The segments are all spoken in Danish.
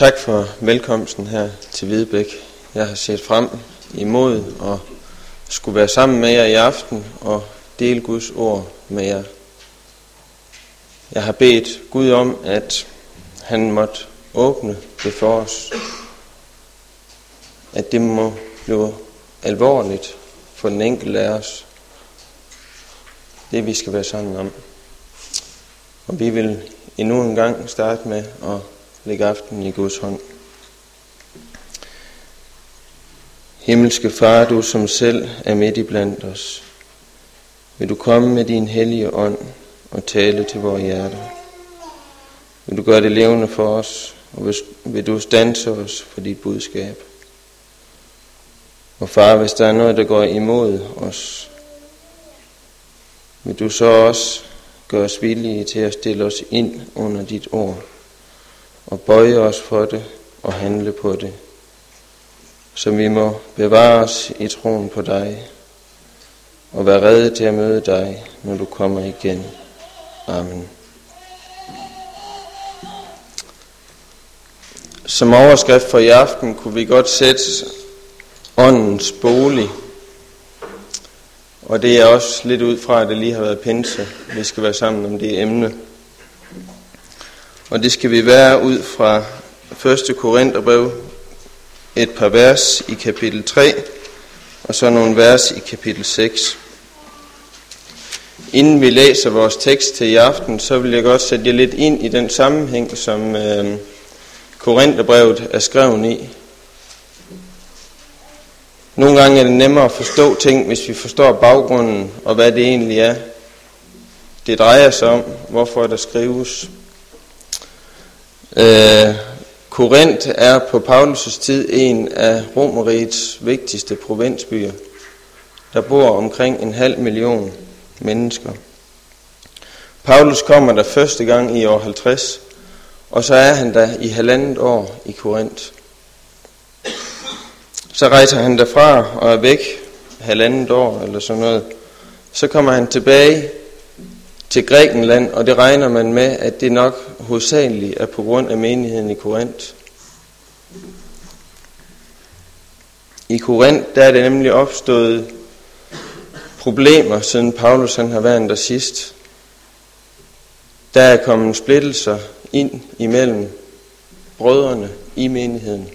Tak for velkomsten her til Hvidebæk. Jeg har set frem imod at skulle være sammen med jer i aften og dele Guds ord med jer. Jeg har bedt Gud om, at han måtte åbne det for os. At det må blive alvorligt for den enkelte af os. Det vi skal være sammen om. Og vi vil endnu en gang starte med at Læg aften i Guds hånd. Himmelske Far, du som selv er midt i blandt os, vil du komme med din hellige ånd og tale til vores hjerter. Vil du gøre det levende for os, og vil du stanse os for dit budskab. Og far, hvis der er noget, der går imod os, vil du så også gøre os villige til at stille os ind under dit ord og bøje os for det og handle på det, så vi må bevare os i troen på dig og være redde til at møde dig, når du kommer igen. Amen. Som overskrift for i aften kunne vi godt sætte åndens bolig. Og det er også lidt ud fra, at det lige har været pinse. Vi skal være sammen om det emne. Og det skal vi være ud fra 1. Korintherbrev, et par vers i kapitel 3, og så nogle vers i kapitel 6. Inden vi læser vores tekst til i aften, så vil jeg godt sætte jer lidt ind i den sammenhæng, som øh, Korintherbrevet er skrevet i. Nogle gange er det nemmere at forstå ting, hvis vi forstår baggrunden og hvad det egentlig er. Det drejer sig om, hvorfor der skrives. Øh, Korinth er på Paulus' tid en af Romerigets vigtigste provinsbyer. Der bor omkring en halv million mennesker. Paulus kommer der første gang i år 50, og så er han der i halvandet år i Korinth. Så rejser han derfra og er væk halvandet år eller sådan noget. Så kommer han tilbage til Grækenland, og det regner man med, at det nok hovedsageligt er på grund af menigheden i Korinth. I Korinth der er det nemlig opstået problemer, siden Paulus han har været der sidst. Der er kommet splittelser ind imellem brødrene i menigheden.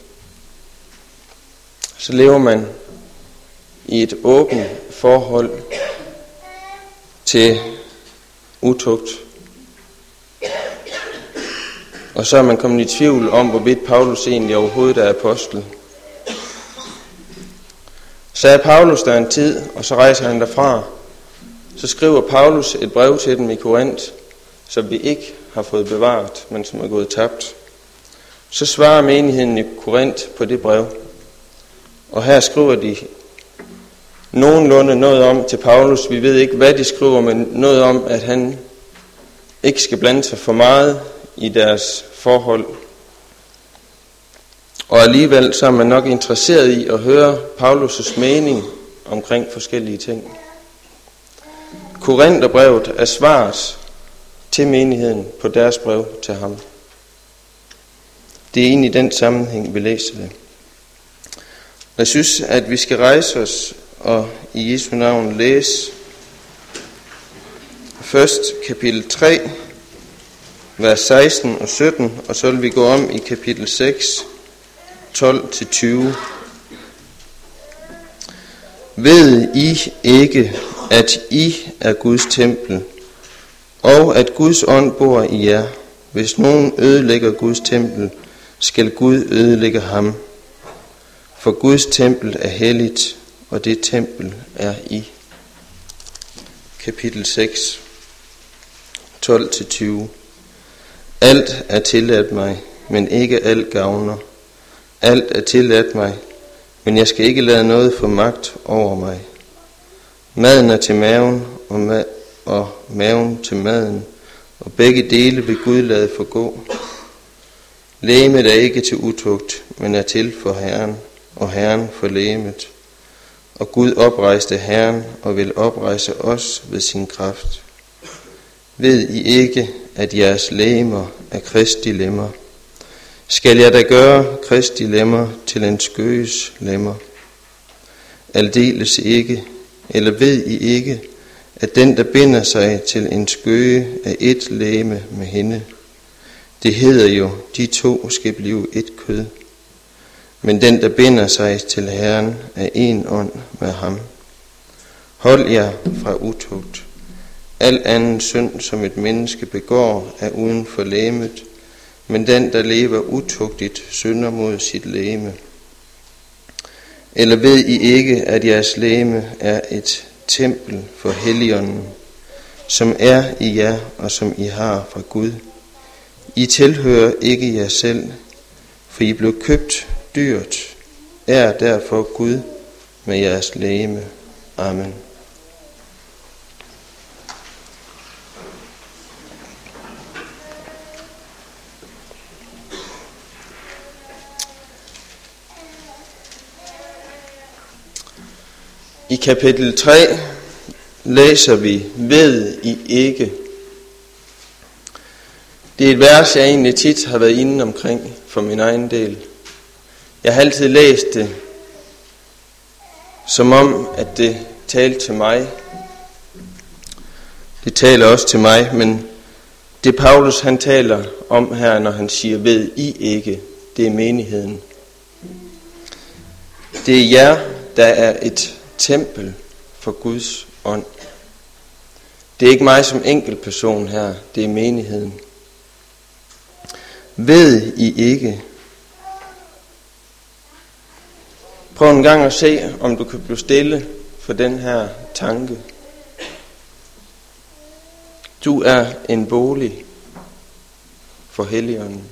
Så lever man i et åbent forhold til utugt. Og så er man kommet i tvivl om, hvorvidt Paulus egentlig overhovedet er apostel. Så er Paulus der en tid, og så rejser han derfra. Så skriver Paulus et brev til dem i Korinth, som vi ikke har fået bevaret, men som er gået tabt. Så svarer menigheden i Korinth på det brev. Og her skriver de nogenlunde noget om til Paulus. Vi ved ikke, hvad de skriver, men noget om, at han ikke skal blande sig for meget i deres forhold. Og alligevel så er man nok interesseret i at høre Paulus' mening omkring forskellige ting. Korintherbrevet er svaret til menigheden på deres brev til ham. Det er egentlig den sammenhæng, vi læser det. Jeg synes, at vi skal rejse os og i Jesu navn læse først kapitel 3, vers 16 og 17, og så vil vi gå om i kapitel 6, 12-20. Ved I ikke, at I er Guds tempel, og at Guds ånd bor i jer? Hvis nogen ødelægger Guds tempel, skal Gud ødelægge ham. For Guds tempel er helligt, og det tempel er i. Kapitel 6, 12-20. Alt er tilladt mig, men ikke alt gavner. Alt er tilladt mig, men jeg skal ikke lade noget få magt over mig. Maden er til maven, og, ma- og maven til maden, og begge dele vil Gud lade forgå. Lægemet er ikke til utugt, men er til for Herren, og Herren for lægemet. Og Gud oprejste Herren og vil oprejse os ved sin kraft. Ved I ikke, at jeres lemmer er Kristi lemmer? Skal jeg da gøre Kristi lemmer til en skøges lemmer? Aldeles ikke, eller ved I ikke, at den, der binder sig til en skøge, er et læme med hende. Det hedder jo, de to skal blive et kød. Men den, der binder sig til Herren, er en ånd med ham. Hold jer fra utugt. Al anden synd, som et menneske begår, er uden for læmet, men den, der lever utugtigt, synder mod sit læme. Eller ved I ikke, at jeres læme er et tempel for Helligånden, som er i jer og som I har fra Gud? I tilhører ikke jer selv, for I blev købt dyrt. Er derfor Gud med jeres læme. Amen. I kapitel 3 læser vi, ved I ikke. Det er et vers, jeg egentlig tit har været inde omkring for min egen del. Jeg har altid læst det, som om, at det talte til mig. Det taler også til mig, men det Paulus han taler om her, når han siger, ved I ikke, det er menigheden. Det er jer, der er et tempel for Guds ånd. Det er ikke mig som enkeltperson her, det er menigheden. Ved I ikke? Prøv en gang at se, om du kan blive stille for den her tanke. Du er en bolig for Helligånden.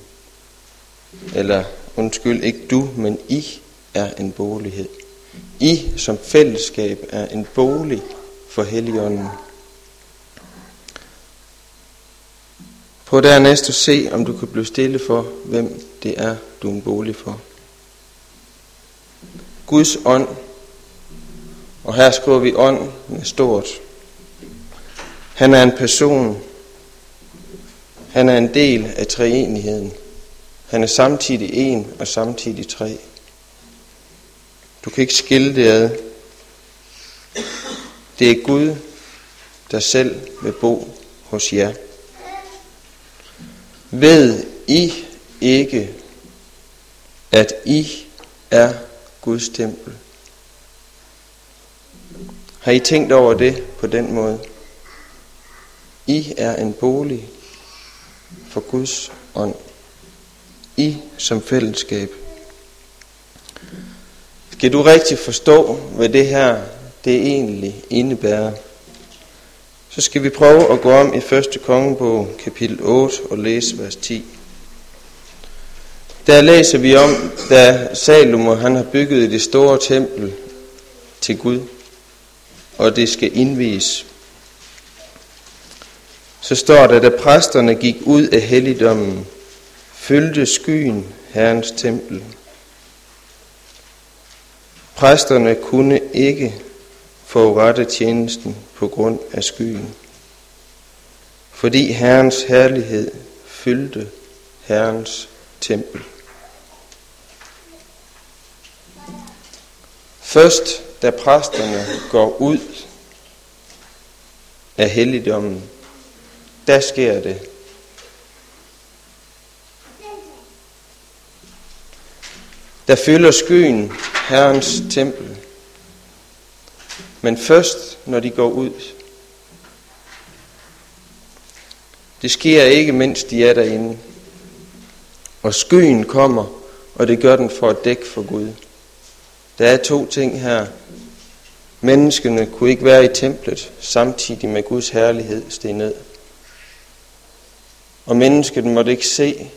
Eller undskyld, ikke du, men I er en bolighed. I som fællesskab er en bolig for Helligånden. Prøv dernæst at se, om du kan blive stille for, hvem det er, du er en bolig for. Guds ånd, og her skriver vi ånd med stort. Han er en person. Han er en del af treenigheden. Han er samtidig en og samtidig tre. Du kan ikke skille det ad. Det er Gud, der selv vil bo hos jer. Ved I ikke, at I er Guds tempel? Har I tænkt over det på den måde? I er en bolig for Guds ånd. I som fællesskab. Skal du rigtig forstå, hvad det her det egentlig indebærer, så skal vi prøve at gå om i 1. kongebog, kapitel 8, og læse vers 10. Der læser vi om, da Salomo han har bygget det store tempel til Gud, og det skal indvies. Så står der, da præsterne gik ud af helligdommen, fyldte skyen Herrens tempel. Præsterne kunne ikke forrette tjenesten på grund af skyen, fordi Herrens herlighed fyldte Herrens tempel. Først da præsterne går ud af helligdommen, der sker det. Der fylder skyen Herrens tempel. Men først, når de går ud. Det sker ikke, mens de er derinde. Og skyen kommer, og det gør den for at dække for Gud. Der er to ting her. Menneskene kunne ikke være i templet, samtidig med Guds herlighed steg ned. Og mennesket måtte ikke se.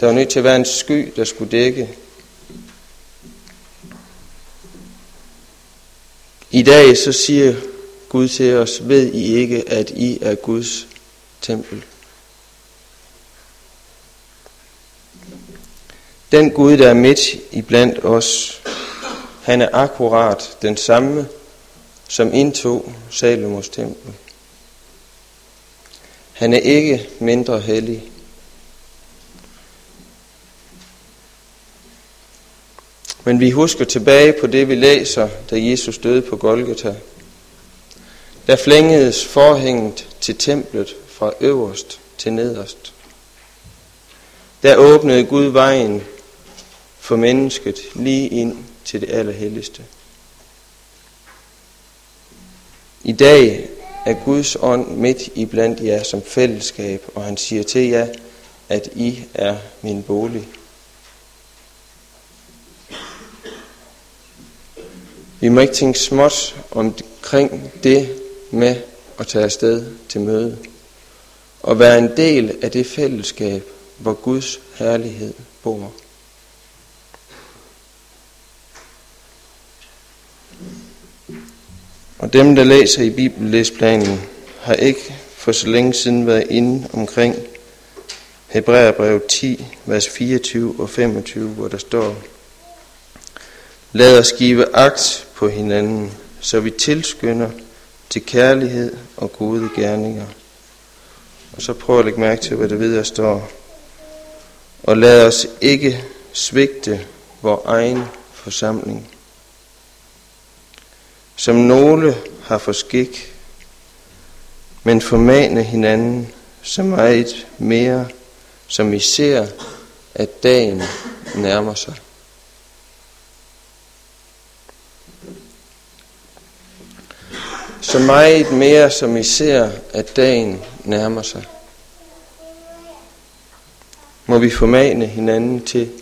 Der var nødt til at være en sky, der skulle dække I dag så siger Gud til os, ved I ikke, at I er Guds tempel. Den Gud, der er midt i blandt os, han er akkurat den samme, som indtog Salomos tempel. Han er ikke mindre hellig. Men vi husker tilbage på det, vi læser, da Jesus døde på Golgata. Der flængedes forhænget til templet fra øverst til nederst. Der åbnede Gud vejen for mennesket lige ind til det allerhelligste. I dag er Guds ånd midt i blandt jer som fællesskab, og han siger til jer, at I er min bolig. Vi må ikke tænke småt omkring det med at tage afsted til møde og være en del af det fællesskab, hvor Guds herlighed bor. Og dem, der læser i Bibellæsplanen, har ikke for så længe siden været inde omkring Hebræerbrev 10, vers 24 og 25, hvor der står, Lad os give agt på hinanden, så vi tilskynder til kærlighed og gode gerninger. Og så prøv at lægge mærke til, hvad der videre står. Og lad os ikke svigte vor egen forsamling. Som nogle har for skik, men formane hinanden så meget mere, som I ser, at dagen nærmer sig. Så meget mere, som I ser, at dagen nærmer sig. Må vi formane hinanden til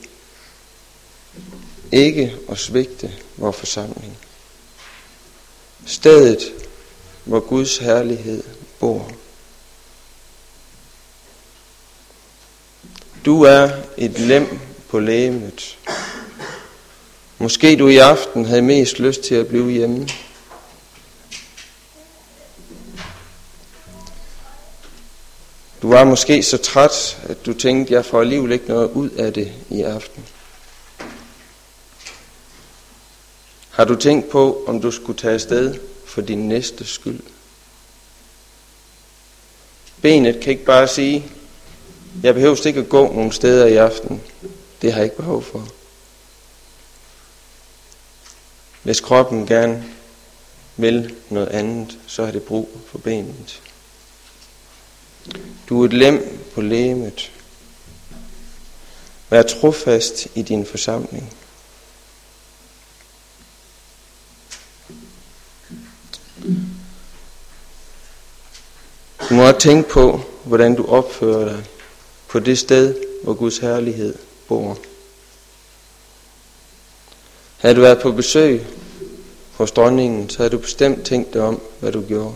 ikke at svigte vores forsamling. Stedet, hvor Guds herlighed bor. Du er et lem på lægemet. Måske du i aften havde mest lyst til at blive hjemme. Du var måske så træt, at du tænkte, jeg får alligevel ikke noget ud af det i aften. Har du tænkt på, om du skulle tage afsted for din næste skyld? Benet kan ikke bare sige, jeg behøver ikke at gå nogen steder i aften. Det har jeg ikke behov for. Hvis kroppen gerne vil noget andet, så har det brug for benet. Du er et lem på lægemet. Vær trofast i din forsamling. Du må også tænke på, hvordan du opfører dig på det sted, hvor Guds herlighed bor. Havde du været på besøg hos dronningen, så havde du bestemt tænkt dig om, hvad du gjorde.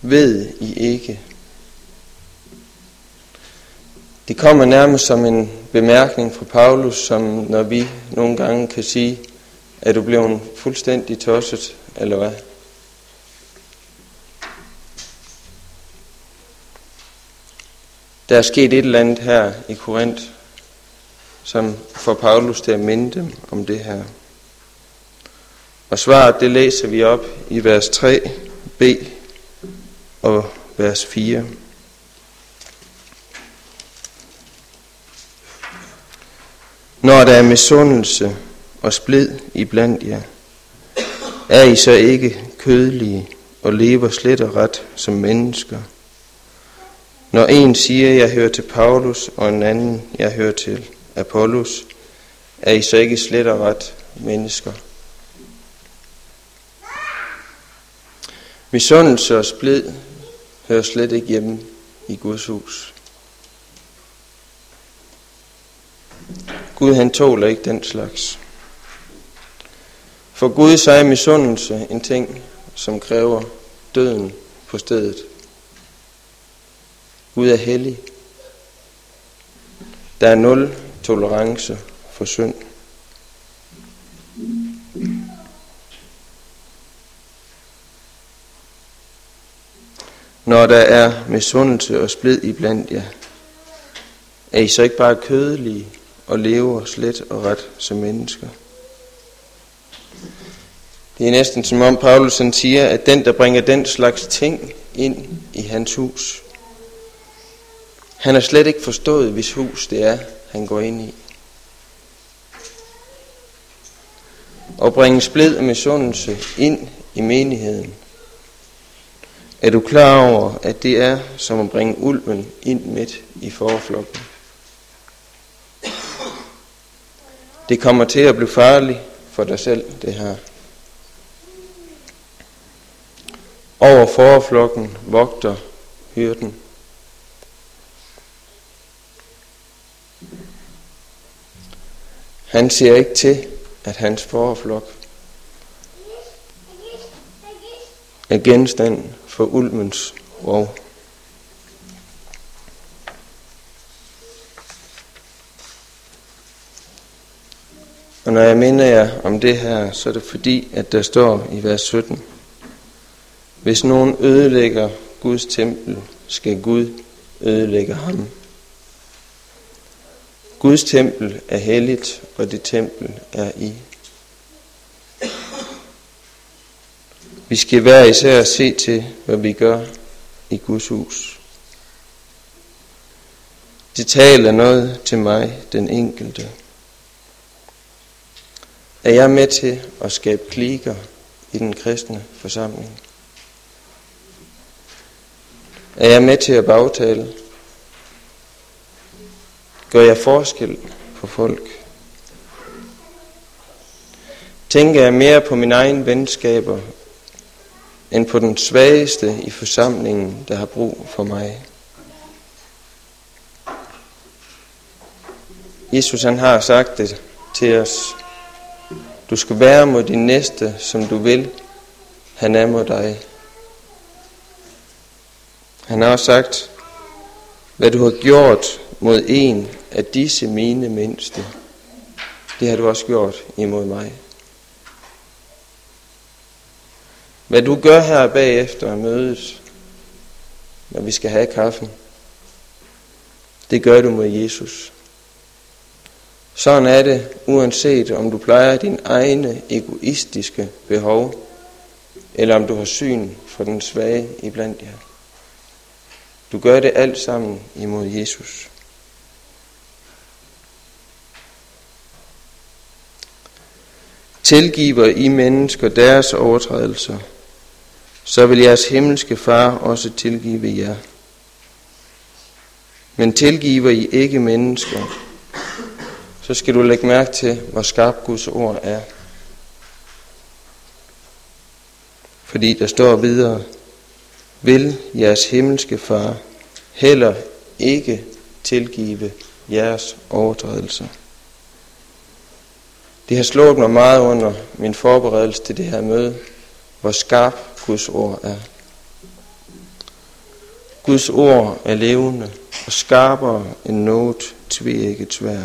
Ved I ikke? Det kommer nærmest som en bemærkning fra Paulus, som når vi nogle gange kan sige, at du blev fuldstændig tosset, eller hvad? Der er sket et eller andet her i Korinth, som får Paulus til at minde dem om det her. Og svaret, det læser vi op i vers 3b og vers 4. Når der er misundelse og splid i blandt jer, er I så ikke kødelige og lever slet og ret som mennesker. Når en siger, jeg hører til Paulus, og en anden, jeg hører til Apollos, er I så ikke slet og ret mennesker. Misundelse og splid hører slet ikke hjemme i Guds hus. Gud han tåler ikke den slags. For Gud så er misundelse en ting, som kræver døden på stedet. Gud er hellig. Der er nul tolerance for synd. Når der er misundelse og splid i blandt jer, er I så ikke bare kødelige og lever slet og ret som mennesker? Det er næsten som om Paulus han siger, at den, der bringer den slags ting ind i hans hus. Han har slet ikke forstået, hvis hus det er, han går ind i. Og bringe splid og misundelse ind i menigheden. Er du klar over, at det er som at bringe ulven ind midt i forflokken? Det kommer til at blive farligt for dig selv, det her. Over forflokken vogter hyrden. Han ser ikke til, at hans forflok er genstand for ulmens rov. Og når jeg minder jer om det her, så er det fordi, at der står i vers 17, hvis nogen ødelægger Guds tempel, skal Gud ødelægge ham. Guds tempel er helligt, og det tempel er I. Vi skal hver især se til, hvad vi gør i Guds hus. Det taler noget til mig, den enkelte. Er jeg med til at skabe klikker i den kristne forsamling? Er jeg med til at bagtale? Gør jeg forskel på folk? Tænker jeg mere på mine egne venskaber, end på den svageste i forsamlingen, der har brug for mig? Jesus han har sagt det til os. Du skal være mod din næste, som du vil. Han er mod dig. Han har også sagt, hvad du har gjort mod en af disse mine mindste, det har du også gjort imod mig. Hvad du gør her bagefter mødet, når vi skal have kaffen, det gør du mod Jesus. Sådan er det, uanset om du plejer din egne egoistiske behov, eller om du har syn for den svage iblandt jer. Du gør det alt sammen imod Jesus. Tilgiver I mennesker deres overtrædelser, så vil jeres himmelske far også tilgive jer. Men tilgiver I ikke mennesker, så skal du lægge mærke til, hvor skarp Guds ord er. Fordi der står videre, vil jeres himmelske far heller ikke tilgive jeres overtrædelser. Det har slået mig meget under min forberedelse til det her møde, hvor skarp Guds ord er. Guds ord er levende og skarpere end noget tvækket tvær.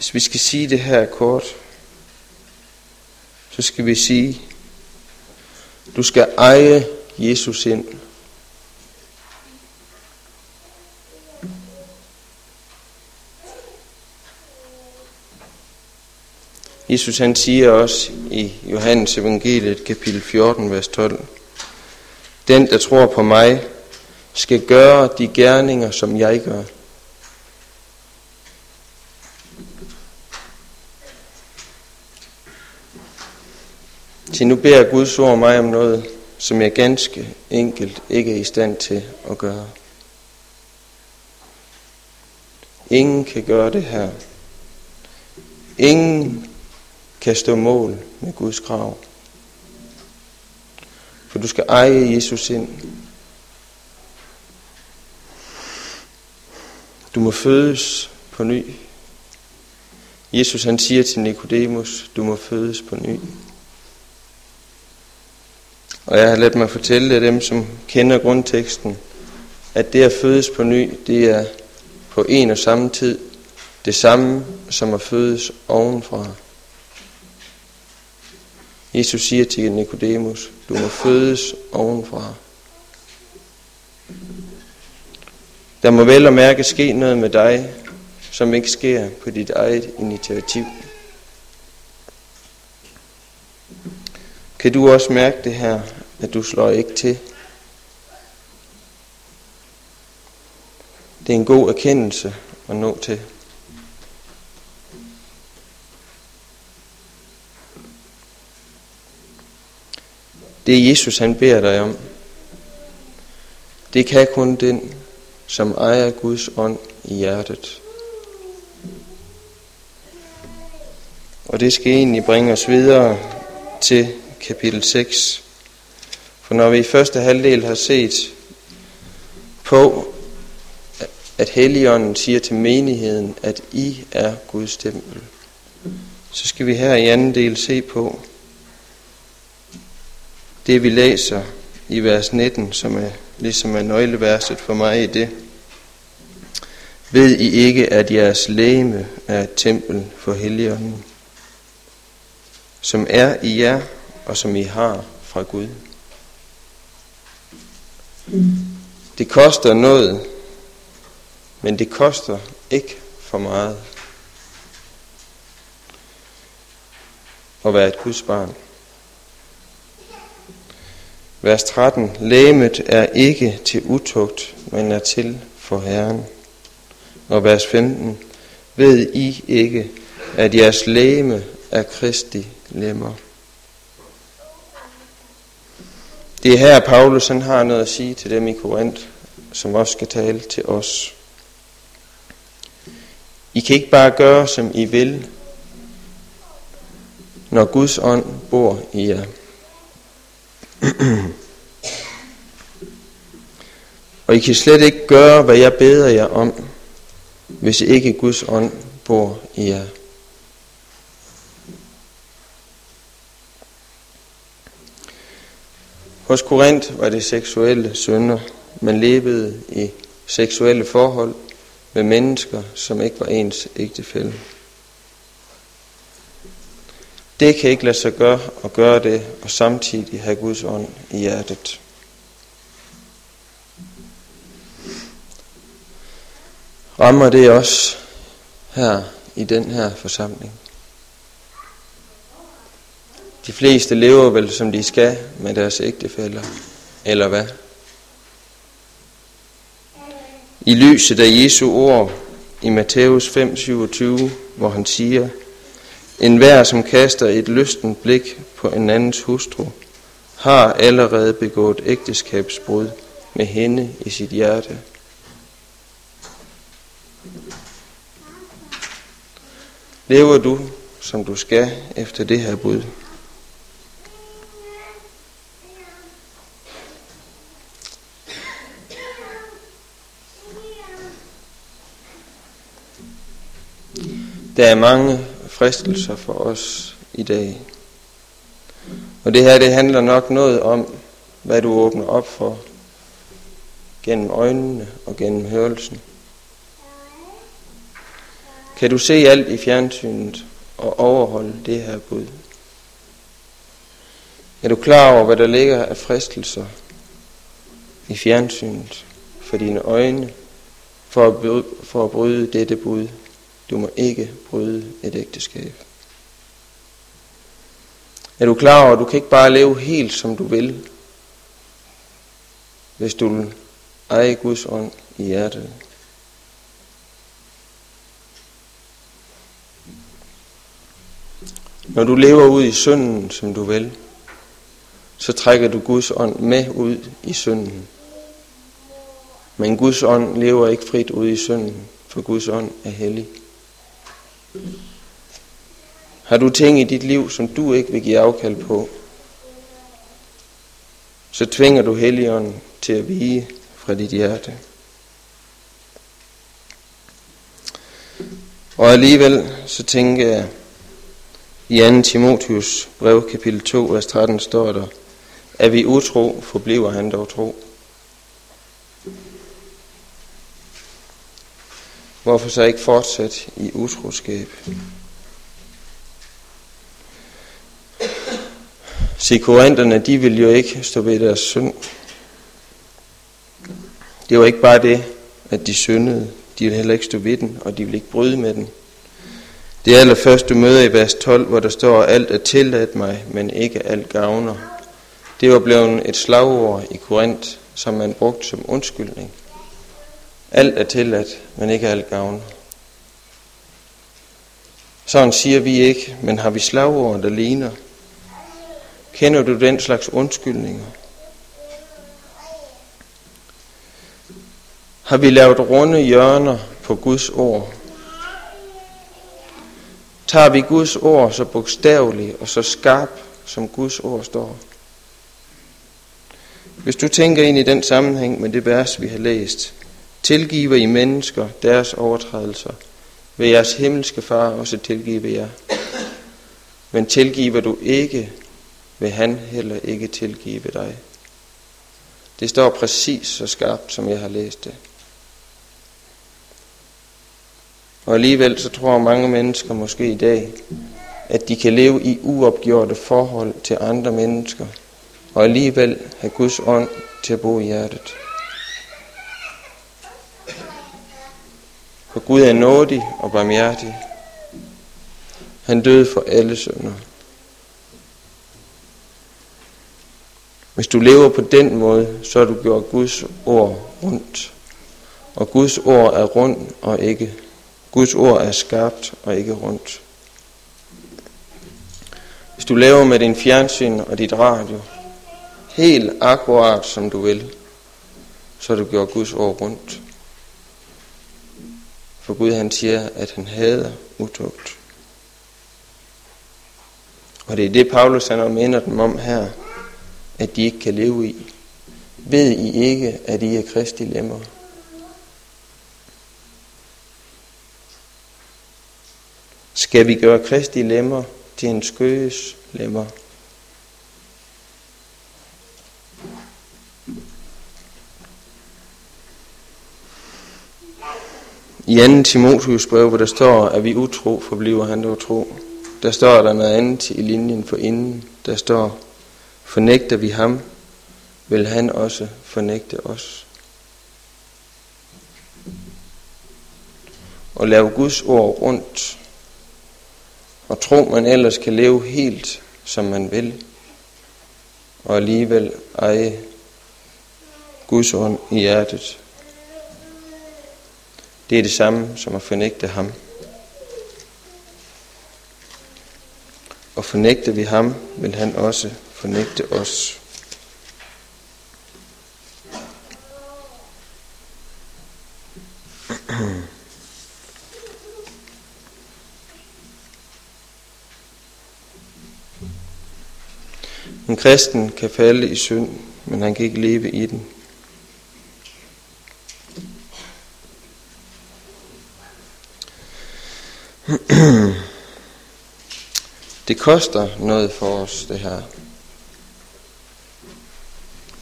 Hvis vi skal sige det her kort, så skal vi sige, du skal eje Jesus ind. Jesus han siger også i Johannes evangeliet kapitel 14, vers 12. Den, der tror på mig, skal gøre de gerninger, som jeg gør. Til nu beder Guds ord mig om noget, som jeg ganske enkelt ikke er i stand til at gøre. Ingen kan gøre det her. Ingen kan stå mål med Guds krav. For du skal eje Jesus ind. Du må fødes på ny. Jesus han siger til Nikodemus, du må fødes på ny. Og jeg har ladet mig fortælle af dem, som kender grundteksten, at det at fødes på ny, det er på en og samme tid det samme som at fødes ovenfra. Jesus siger til Nikodemus, du må fødes ovenfra. Der må vel og mærke ske noget med dig, som ikke sker på dit eget initiativ. Kan du også mærke det her, at du slår ikke til? Det er en god erkendelse at nå til. Det Jesus han beder dig om, det kan kun den, som ejer Guds ånd i hjertet. Og det skal egentlig bringe os videre til kapitel 6. For når vi i første halvdel har set på, at Helligånden siger til menigheden, at I er Guds tempel, så skal vi her i anden del se på det, vi læser i vers 19, som er ligesom er nøgleverset for mig i det. Ved I ikke, at jeres læme er et tempel for Helligånden, som er i jer, og som I har fra Gud? Det koster noget, men det koster ikke for meget at være et Guds barn. Vers 13. Lægemet er ikke til utugt, men er til for Herren. Og vers 15. Ved I ikke, at jeres lægeme er Kristi lemmer? Det er her, Paulus han har noget at sige til dem i Korinth, som også skal tale til os. I kan ikke bare gøre, som I vil, når Guds ånd bor i jer. Og I kan slet ikke gøre, hvad jeg beder jer om, hvis ikke Guds ånd bor i jer. Hos Korinth var det seksuelle synder. Man levede i seksuelle forhold med mennesker, som ikke var ens ægtefælde. Det kan ikke lade sig gøre at gøre det, og samtidig have Guds ånd i hjertet. Rammer det os her i den her forsamling? De fleste lever vel som de skal med deres ægtefæller, eller hvad? I lyset af Jesu ord i Matthæus 5:27, hvor han siger, en hver, som kaster et lysten blik på en andens hustru, har allerede begået ægteskabsbrud med hende i sit hjerte. Lever du, som du skal, efter det her bud? Der er mange fristelser for os i dag. Og det her, det handler nok noget om, hvad du åbner op for gennem øjnene og gennem hørelsen. Kan du se alt i fjernsynet og overholde det her bud? Er du klar over, hvad der ligger af fristelser i fjernsynet for dine øjne for at, bryde, for at bryde dette bud? Du må ikke bryde et ægteskab. Er du klar over, at du kan ikke bare leve helt som du vil, hvis du vil eje Guds ånd i hjertet? Når du lever ud i synden, som du vil, så trækker du Guds ånd med ud i synden. Men Guds ånd lever ikke frit ud i synden, for Guds ånd er hellig. Har du ting i dit liv, som du ikke vil give afkald på, så tvinger du Helligånden til at vige fra dit hjerte. Og alligevel så tænker jeg, i 2. Timotius brev kapitel 2, vers 13 står der, er vi utro, forbliver han dog tro. Hvorfor så ikke fortsætte i utroskab? Se, korinterne, de ville jo ikke stå ved deres synd. Det var ikke bare det, at de syndede. De ville heller ikke stå ved den, og de ville ikke bryde med den. Det allerførste du møder i vers 12, hvor der står, alt er tilladt mig, men ikke alt gavner. Det var blevet et slagord i Korint, som man brugte som undskyldning. Alt er tilladt, men ikke alt gavn. Sådan siger vi ikke, men har vi slagord, der ligner? Kender du den slags undskyldninger? Har vi lavet runde hjørner på Guds ord? Tager vi Guds ord så bogstaveligt og så skarp, som Guds ord står? Hvis du tænker ind i den sammenhæng med det vers, vi har læst, tilgiver I mennesker deres overtrædelser, vil jeres himmelske far også tilgive jer. Men tilgiver du ikke, vil han heller ikke tilgive dig. Det står præcis så skarpt, som jeg har læst det. Og alligevel så tror mange mennesker måske i dag, at de kan leve i uopgjorte forhold til andre mennesker, og alligevel have Guds ånd til at bo i hjertet. For Gud er nådig og barmhjertig. Han døde for alle sønder. Hvis du lever på den måde, så har du gjort Guds ord rundt. Og Guds ord er rundt og ikke. Guds ord er skarpt og ikke rundt. Hvis du lever med din fjernsyn og dit radio, helt akkurat som du vil, så har du gjort Guds ord rundt. For Gud han siger, at han hader utugt. Og det er det, Paulus han minder dem om her, at de ikke kan leve i. Ved I ikke, at I er kristi lemmer? Skal vi gøre kristi lemmer til en skøs lemmer? I 2. Timotheus brev, hvor der står, at vi utro, forbliver han dog tro. Der står der noget andet i linjen for inden. Der står, fornægter vi ham, vil han også fornægte os. Og lave Guds ord rundt, og tro man ellers kan leve helt, som man vil, og alligevel eje Guds ånd i hjertet. Det er det samme som at fornægte ham. Og fornægter vi ham, vil han også fornægte os. En kristen kan falde i synd, men han kan ikke leve i den. Det koster noget for os, det her.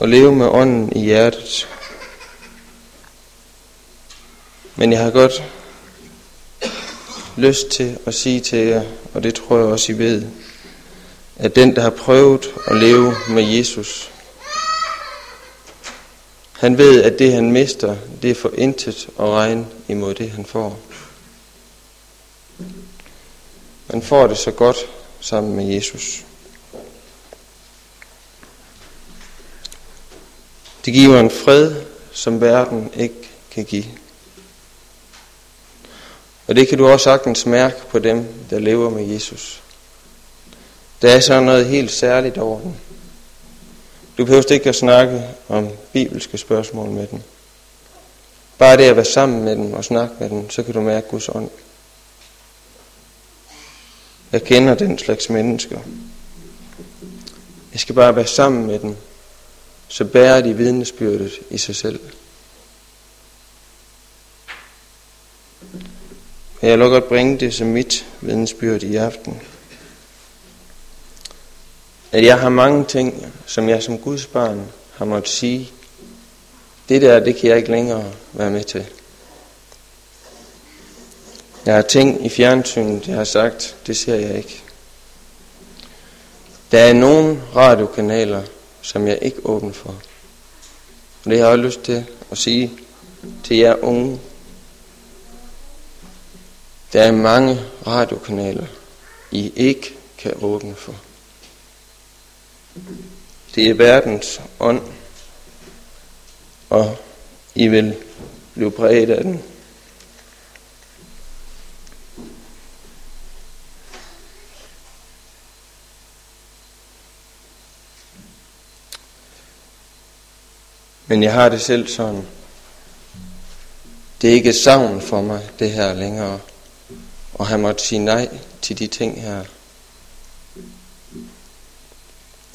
At leve med ånden i hjertet. Men jeg har godt lyst til at sige til jer, og det tror jeg også I ved, at den, der har prøvet at leve med Jesus, han ved, at det han mister, det er for intet at regne imod det han får. Man får det så godt sammen med Jesus. Det giver en fred, som verden ikke kan give. Og det kan du også sagtens mærke på dem, der lever med Jesus. Der er så noget helt særligt over den. Du behøver ikke at snakke om bibelske spørgsmål med dem. Bare det at være sammen med dem og snakke med dem, så kan du mærke Guds ånd. Jeg kender den slags mennesker. Jeg skal bare være sammen med dem, så bærer de vidnesbyrdet i sig selv. Men jeg vil godt bringe det som mit vidnesbyrd i aften. At jeg har mange ting, som jeg som Guds barn har måttet sige. Det der, det kan jeg ikke længere være med til. Jeg har ting i fjernsynet, jeg har sagt, det ser jeg ikke. Der er nogle radiokanaler, som jeg ikke åbner for. Og det har jeg lyst til at sige til jer unge. Der er mange radiokanaler, I ikke kan åbne for. Det er verdens ånd, og I vil blive præget af den. Men jeg har det selv sådan. Det er ikke savn for mig, det her længere. Og han måtte sige nej til de ting her.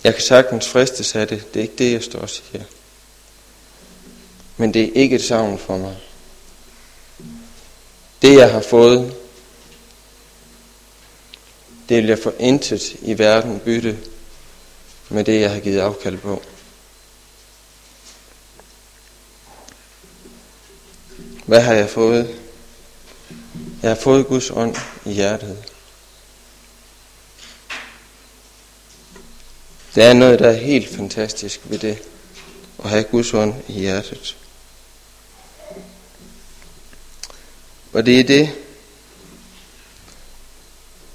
Jeg kan sagtens fristes af det. Det er ikke det, jeg står og siger. Men det er ikke et savn for mig. Det, jeg har fået, det vil jeg for intet i verden bytte med det, jeg har givet afkald på. Hvad har jeg fået? Jeg har fået Guds ånd i hjertet. Der er noget, der er helt fantastisk ved det, at have Guds ånd i hjertet. Og det er det,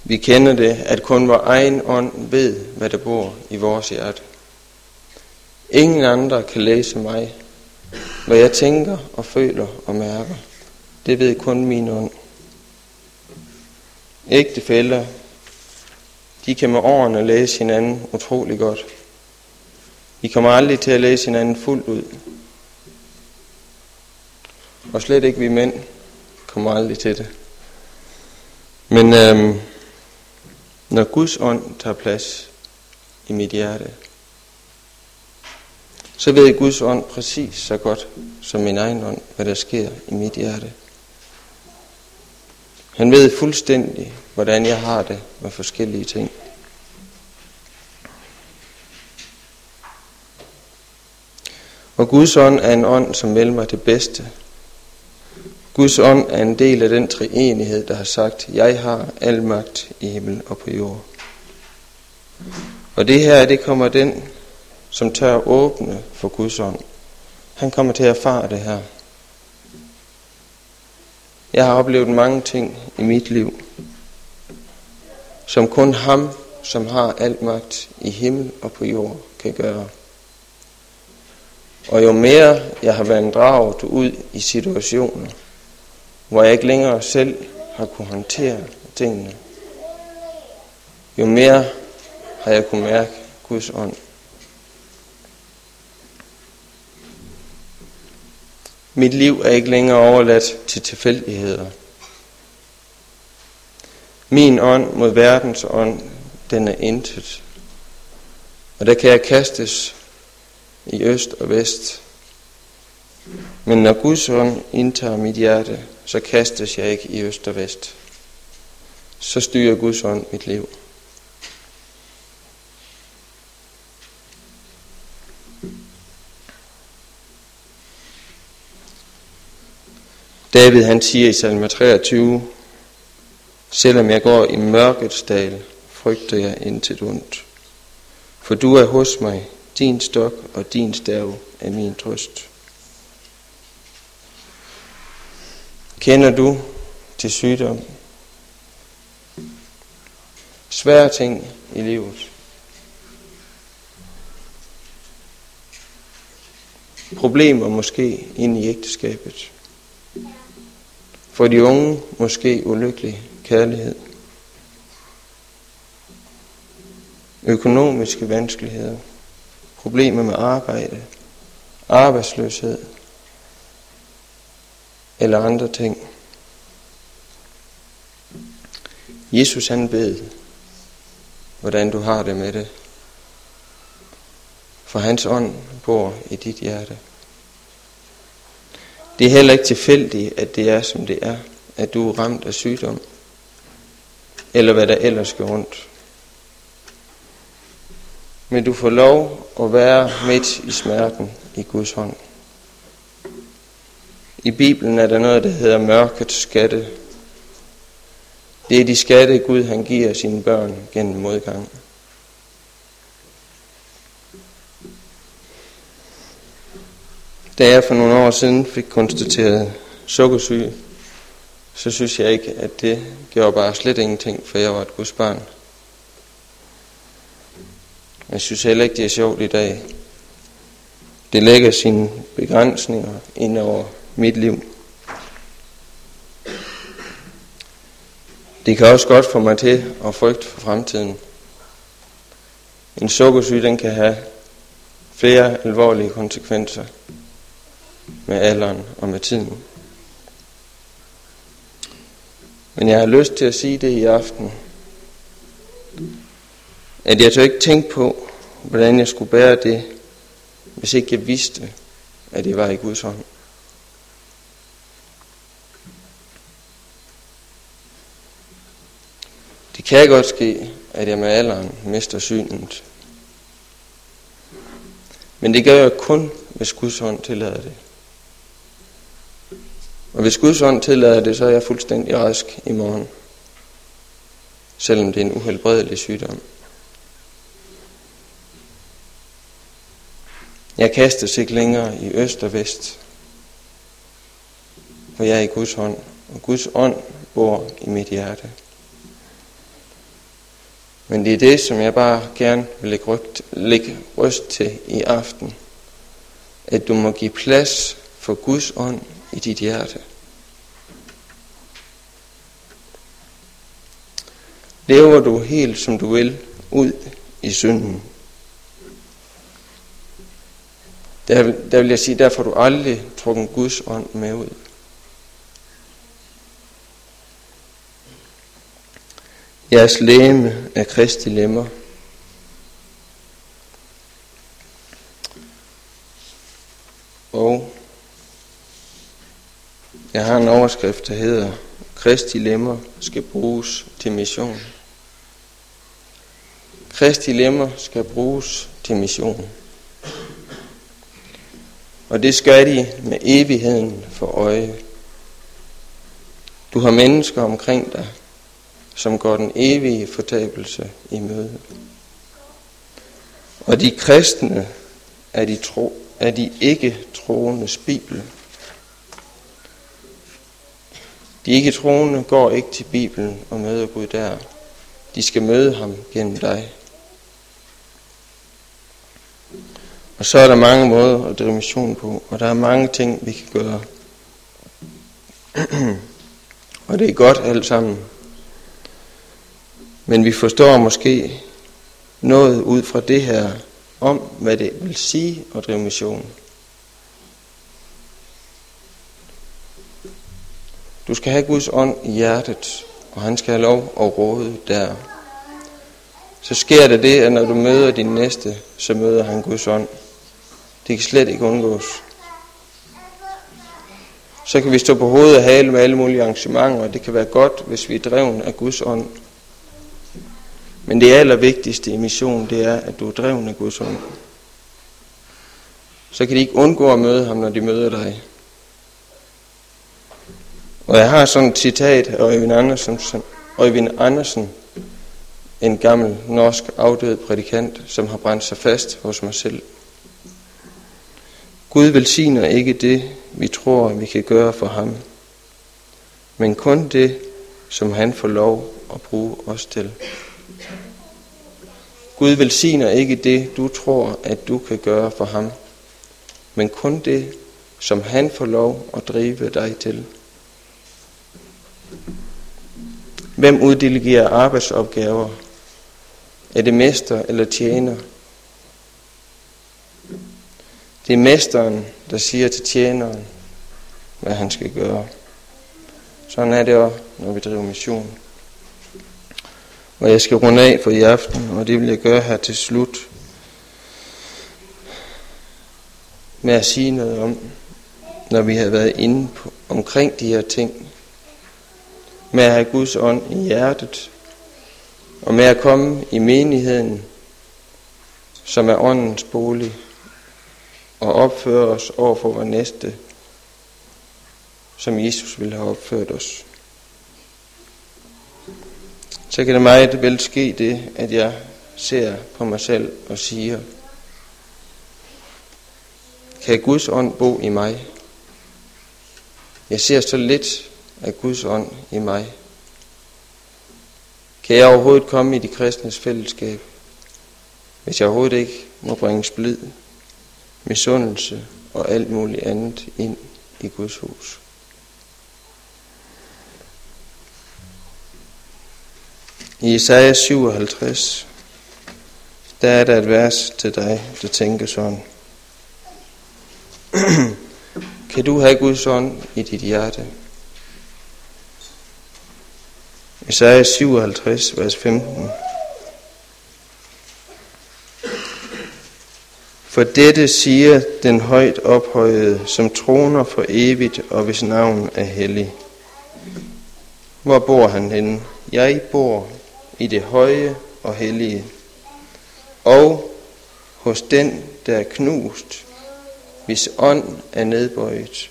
vi kender det, at kun vores egen ånd ved, hvad der bor i vores hjerte. Ingen andre kan læse mig, hvad jeg tænker og føler og mærker. Det ved kun min ånd. Ægtefælder, de kan med årene læse hinanden utrolig godt. De kommer aldrig til at læse hinanden fuldt ud. Og slet ikke vi mænd kommer aldrig til det. Men øhm, når Guds ånd tager plads i mit hjerte, så ved Guds ånd præcis så godt som min egen ånd, hvad der sker i mit hjerte. Han ved fuldstændig, hvordan jeg har det med forskellige ting. Og Guds ånd er en ånd, som vil mig det bedste. Guds ånd er en del af den treenighed, der har sagt, jeg har al magt i himmel og på jord. Og det her, det kommer den, som tør åbne for Guds ånd. Han kommer til at erfare det her. Jeg har oplevet mange ting i mit liv, som kun ham, som har al magt i himmel og på jord, kan gøre. Og jo mere jeg har været draget ud i situationer, hvor jeg ikke længere selv har kunne håndtere tingene, jo mere har jeg kunnet mærke Guds ånd. Mit liv er ikke længere overladt til tilfældigheder. Min ånd mod verdens ånd, den er intet. Og der kan jeg kastes i øst og vest. Men når Guds ånd indtager mit hjerte, så kastes jeg ikke i øst og vest. Så styrer Guds ånd mit liv. David han siger i salme 23, Selvom jeg går i mørkets dal, frygter jeg intet ondt. For du er hos mig, din stok og din stav er min trøst. Kender du til sygdom? Svære ting i livet. Problemer måske ind i ægteskabet. For de unge måske ulykkelig kærlighed. Økonomiske vanskeligheder. Problemer med arbejde. Arbejdsløshed. Eller andre ting. Jesus han ved, hvordan du har det med det. For hans ånd bor i dit hjerte. Det er heller ikke tilfældigt, at det er, som det er, at du er ramt af sygdom, eller hvad der ellers går rundt. Men du får lov at være midt i smerten i Guds hånd. I Bibelen er der noget, der hedder mørkets skatte. Det er de skatte, Gud han giver sine børn gennem modgang. Da jeg for nogle år siden fik konstateret sukkersyge, så synes jeg ikke, at det gjorde bare slet ingenting, for jeg var et Guds barn. Jeg synes heller ikke, det er sjovt i dag. Det lægger sine begrænsninger ind over mit liv. Det kan også godt få mig til at frygte for fremtiden. En sukkersyge, den kan have flere alvorlige konsekvenser med alderen og med tiden. Men jeg har lyst til at sige det i aften, at jeg tør ikke tænke på, hvordan jeg skulle bære det, hvis ikke jeg vidste, at det var i Guds hånd. Det kan godt ske, at jeg med alderen mister synet. Men det gør jeg kun, hvis Guds hånd tillader det. Og hvis Guds ånd tillader det, så er jeg fuldstændig rask i morgen. Selvom det er en uhelbredelig sygdom. Jeg kastes ikke længere i øst og vest. For jeg er i Guds hånd, og Guds ånd bor i mit hjerte. Men det er det, som jeg bare gerne vil lægge, rygt, lægge røst til i aften. At du må give plads for Guds ånd i dit hjerte. Lever du helt som du vil ud i synden? Der, der vil jeg sige, der får du aldrig trukket Guds ånd med ud. Jeres læme er Kristi lemmer. Og jeg har en overskrift, der hedder Kristi lemmer skal bruges til mission. Kristi lemmer skal bruges til mission. Og det skal de med evigheden for øje. Du har mennesker omkring dig, som går den evige fortabelse i møde. Og de kristne er de, tro, er de ikke troendes Bibel. De ikke troende går ikke til Bibelen og møder Gud der. De skal møde ham gennem dig. Og så er der mange måder at drive mission på, og der er mange ting, vi kan gøre. og det er godt alt sammen. Men vi forstår måske noget ud fra det her om, hvad det vil sige at drive mission. Du skal have Guds ånd i hjertet, og han skal have lov at råde der. Så sker der det, at når du møder din næste, så møder han Guds ånd. Det kan slet ikke undgås. Så kan vi stå på hovedet og hale med alle mulige arrangementer, og det kan være godt, hvis vi er dreven af Guds ånd. Men det allervigtigste i missionen, det er, at du er dreven af Guds ånd. Så kan de ikke undgå at møde ham, når de møder dig. Og jeg har sådan et citat af Øyvind Andersen, som, Øyvind Andersen, en gammel norsk afdød prædikant, som har brændt sig fast hos mig selv. Gud velsigner ikke det, vi tror, vi kan gøre for ham, men kun det, som han får lov at bruge os til. Gud velsigner ikke det, du tror, at du kan gøre for ham, men kun det, som han får lov at drive dig til. Hvem uddelegerer arbejdsopgaver? Er det mester eller tjener? Det er mesteren, der siger til tjeneren, hvad han skal gøre. Sådan er det også, når vi driver mission. Og jeg skal runde af for i aften, og det vil jeg gøre her til slut. Med at sige noget om, når vi har været inde på, omkring de her ting. Med at have Guds ånd i hjertet. Og med at komme i menigheden, som er åndens bolig og opføre os over for vores næste, som Jesus ville have opført os. Så kan det meget vel ske det, at jeg ser på mig selv og siger, kan Guds ånd bo i mig? Jeg ser så lidt af Guds ånd i mig. Kan jeg overhovedet komme i de kristnes fællesskab, hvis jeg overhovedet ikke må bringe splid, misundelse og alt muligt andet ind i Guds hus? I Isaiah 57, der er der et vers til dig, der tænker sådan. kan du have Guds ånd i dit hjerte? Isaiah 57, vers 15. For dette siger den højt ophøjede, som troner for evigt, og hvis navn er hellig. Hvor bor han henne? Jeg bor i det høje og hellige, og hos den, der er knust, hvis ånd er nedbøjet.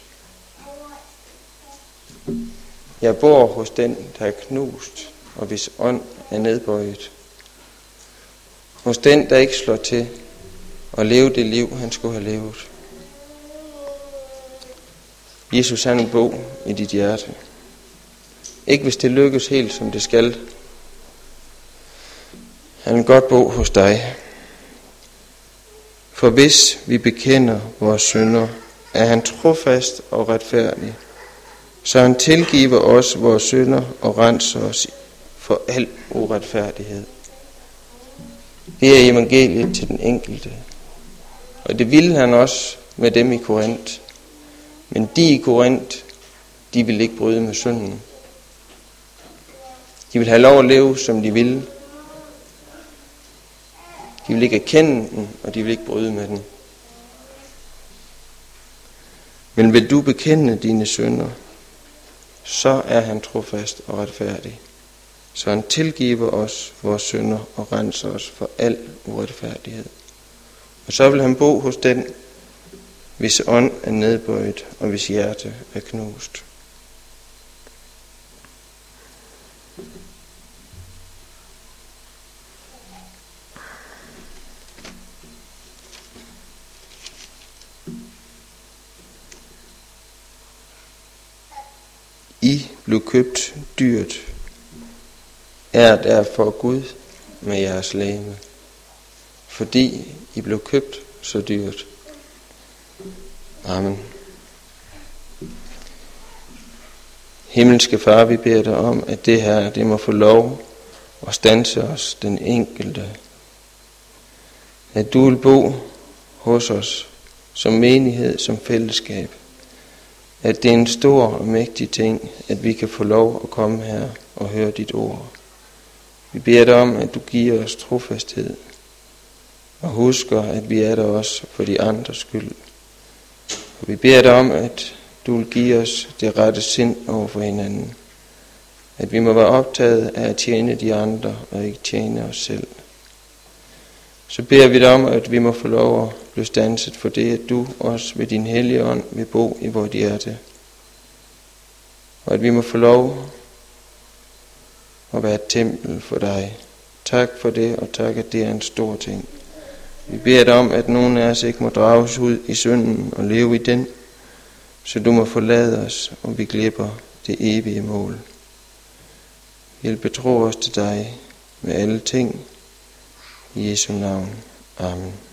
Jeg bor hos den, der er knust, og hvis ånd er nedbøjet. Hos den, der ikke slår til og leve det liv, han skulle have levet. Jesus han en bog i dit hjerte. Ikke hvis det lykkes helt, som det skal. Han vil godt bo hos dig. For hvis vi bekender vores synder, er han trofast og retfærdig, så han tilgiver os vores synder og renser os for al uretfærdighed. Det er evangeliet til den enkelte. Og det ville han også med dem i Korinth. Men de i Korinth, de ville ikke bryde med synden. De ville have lov at leve, som de ville. De ville ikke erkende den, og de ville ikke bryde med den. Men vil du bekende dine synder, så er han trofast og retfærdig. Så han tilgiver os vores synder og renser os for al uretfærdighed. Og så vil han bo hos den, hvis ånd er nedbøjet og hvis hjerte er knust. I blev købt dyrt, er derfor Gud med jeres læme, fordi I blev købt så dyrt. Amen. Himmelske Far, vi beder dig om, at det her, det må få lov at stanse os, den enkelte. At du vil bo hos os som menighed, som fællesskab at det er en stor og mægtig ting, at vi kan få lov at komme her og høre dit ord. Vi beder dig om, at du giver os trofasthed, og husker, at vi er der også for de andres skyld. Og vi beder dig om, at du vil give os det rette sind over for hinanden. At vi må være optaget af at tjene de andre og ikke tjene os selv. Så beder vi dig om, at vi må få lov at blev stanset for det, at du også ved din hellige ånd vil bo i vores hjerte. Og at vi må få lov at være et tempel for dig. Tak for det, og tak, at det er en stor ting. Vi beder dig om, at nogen af os ikke må drages ud i synden og leve i den, så du må forlade os, og vi glipper det evige mål. Hjælp betro os til dig med alle ting, i Jesu navn. Amen.